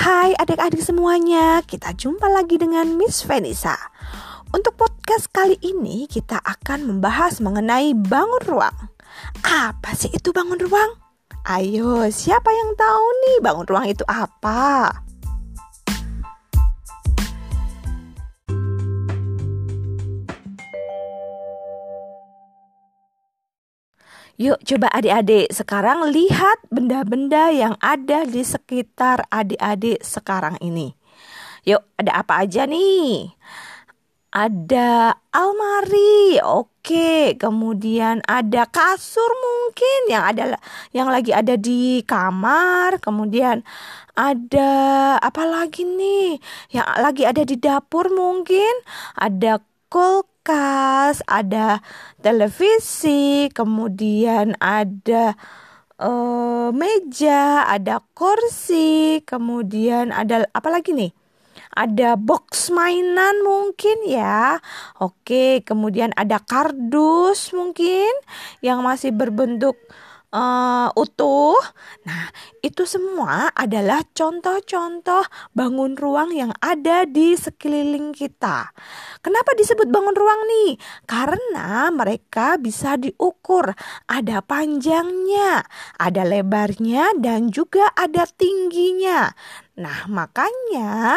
Hai adik-adik semuanya, kita jumpa lagi dengan Miss Venisa. Untuk podcast kali ini kita akan membahas mengenai bangun ruang. Apa sih itu bangun ruang? Ayo, siapa yang tahu nih bangun ruang itu apa? Yuk coba adik-adik sekarang lihat benda-benda yang ada di sekitar adik-adik sekarang ini. Yuk ada apa aja nih? Ada almari, oke. Kemudian ada kasur mungkin yang ada yang lagi ada di kamar. Kemudian ada apa lagi nih? Yang lagi ada di dapur mungkin. Ada kulkas, ada televisi, kemudian ada uh, meja, ada kursi, kemudian ada apa lagi nih? Ada box mainan mungkin ya. Oke, kemudian ada kardus mungkin yang masih berbentuk uh, utuh. Nah, itu semua adalah contoh-contoh bangun ruang yang ada di sekeliling kita. Kenapa disebut bangun ruang nih? Karena mereka bisa diukur. Ada panjangnya, ada lebarnya, dan juga ada tingginya. Nah, makanya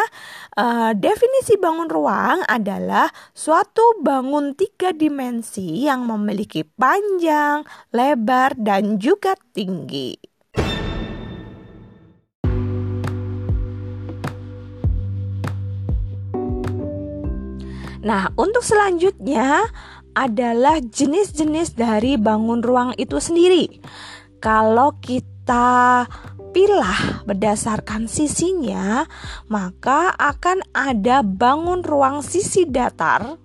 uh, definisi bangun ruang adalah suatu bangun tiga dimensi yang memiliki panjang, lebar, dan juga tinggi. Nah, untuk selanjutnya adalah jenis-jenis dari bangun ruang itu sendiri. Kalau kita pilah berdasarkan sisinya, maka akan ada bangun ruang sisi datar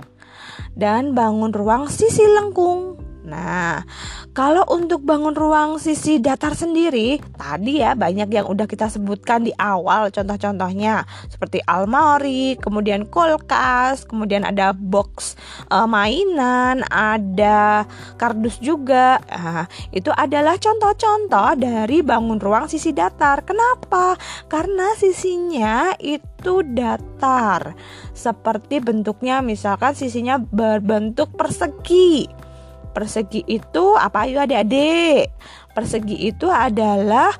dan bangun ruang sisi lengkung. Nah, kalau untuk bangun ruang sisi datar sendiri, tadi ya banyak yang udah kita sebutkan di awal contoh-contohnya seperti almari, kemudian kulkas, kemudian ada box uh, mainan, ada kardus juga. Nah, itu adalah contoh-contoh dari bangun ruang sisi datar. Kenapa? Karena sisinya itu datar. Seperti bentuknya misalkan sisinya berbentuk persegi persegi itu apa yuk adik-adik? Persegi itu adalah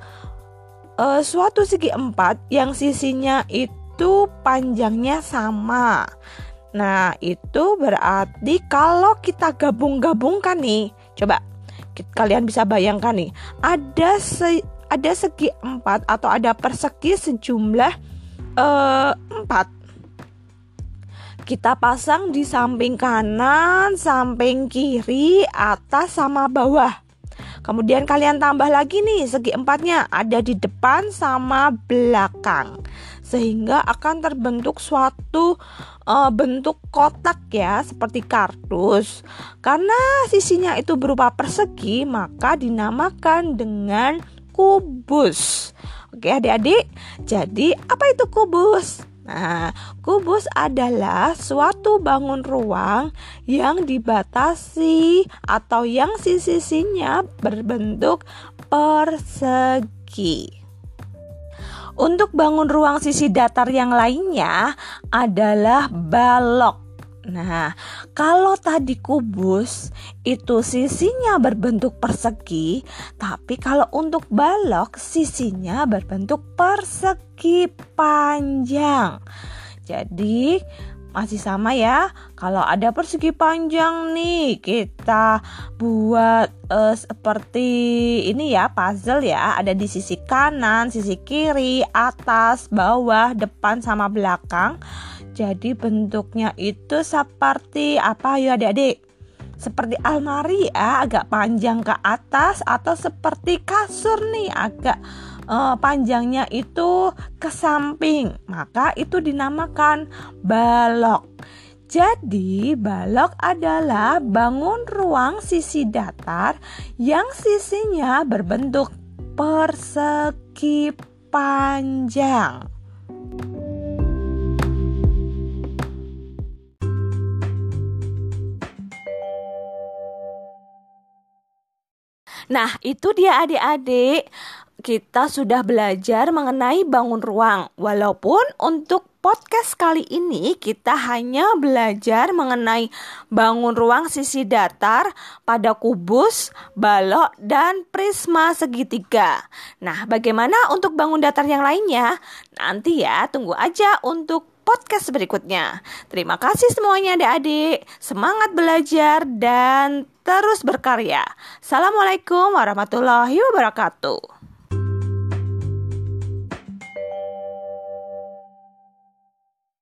uh, suatu segi empat yang sisinya itu panjangnya sama. Nah, itu berarti kalau kita gabung-gabungkan nih, coba kalian bisa bayangkan nih, ada se ada segi empat atau ada persegi sejumlah uh, empat kita pasang di samping kanan, samping kiri, atas sama bawah. Kemudian kalian tambah lagi nih segi empatnya ada di depan sama belakang sehingga akan terbentuk suatu uh, bentuk kotak ya seperti kardus. Karena sisinya itu berupa persegi maka dinamakan dengan kubus. Oke adik-adik, jadi apa itu kubus? Nah, kubus adalah suatu bangun ruang yang dibatasi atau yang sisi-sisinya berbentuk persegi. Untuk bangun ruang sisi datar yang lainnya adalah balok. Nah, kalau tadi kubus itu sisinya berbentuk persegi, tapi kalau untuk balok sisinya berbentuk persegi panjang. Jadi masih sama ya. Kalau ada persegi panjang nih, kita buat uh, seperti ini ya, puzzle ya. Ada di sisi kanan, sisi kiri, atas, bawah, depan sama belakang. Jadi bentuknya itu seperti apa ya adik-adik? Seperti almari ya, agak panjang ke atas atau seperti kasur nih, agak uh, panjangnya itu ke samping. Maka itu dinamakan balok. Jadi, balok adalah bangun ruang sisi datar yang sisinya berbentuk persegi panjang. Nah, itu dia adik-adik. Kita sudah belajar mengenai bangun ruang. Walaupun untuk podcast kali ini kita hanya belajar mengenai bangun ruang sisi datar pada kubus, balok, dan prisma segitiga. Nah, bagaimana untuk bangun datar yang lainnya? Nanti ya, tunggu aja untuk podcast berikutnya. Terima kasih semuanya adik-adik. Semangat belajar dan terus berkarya. Assalamualaikum warahmatullahi wabarakatuh.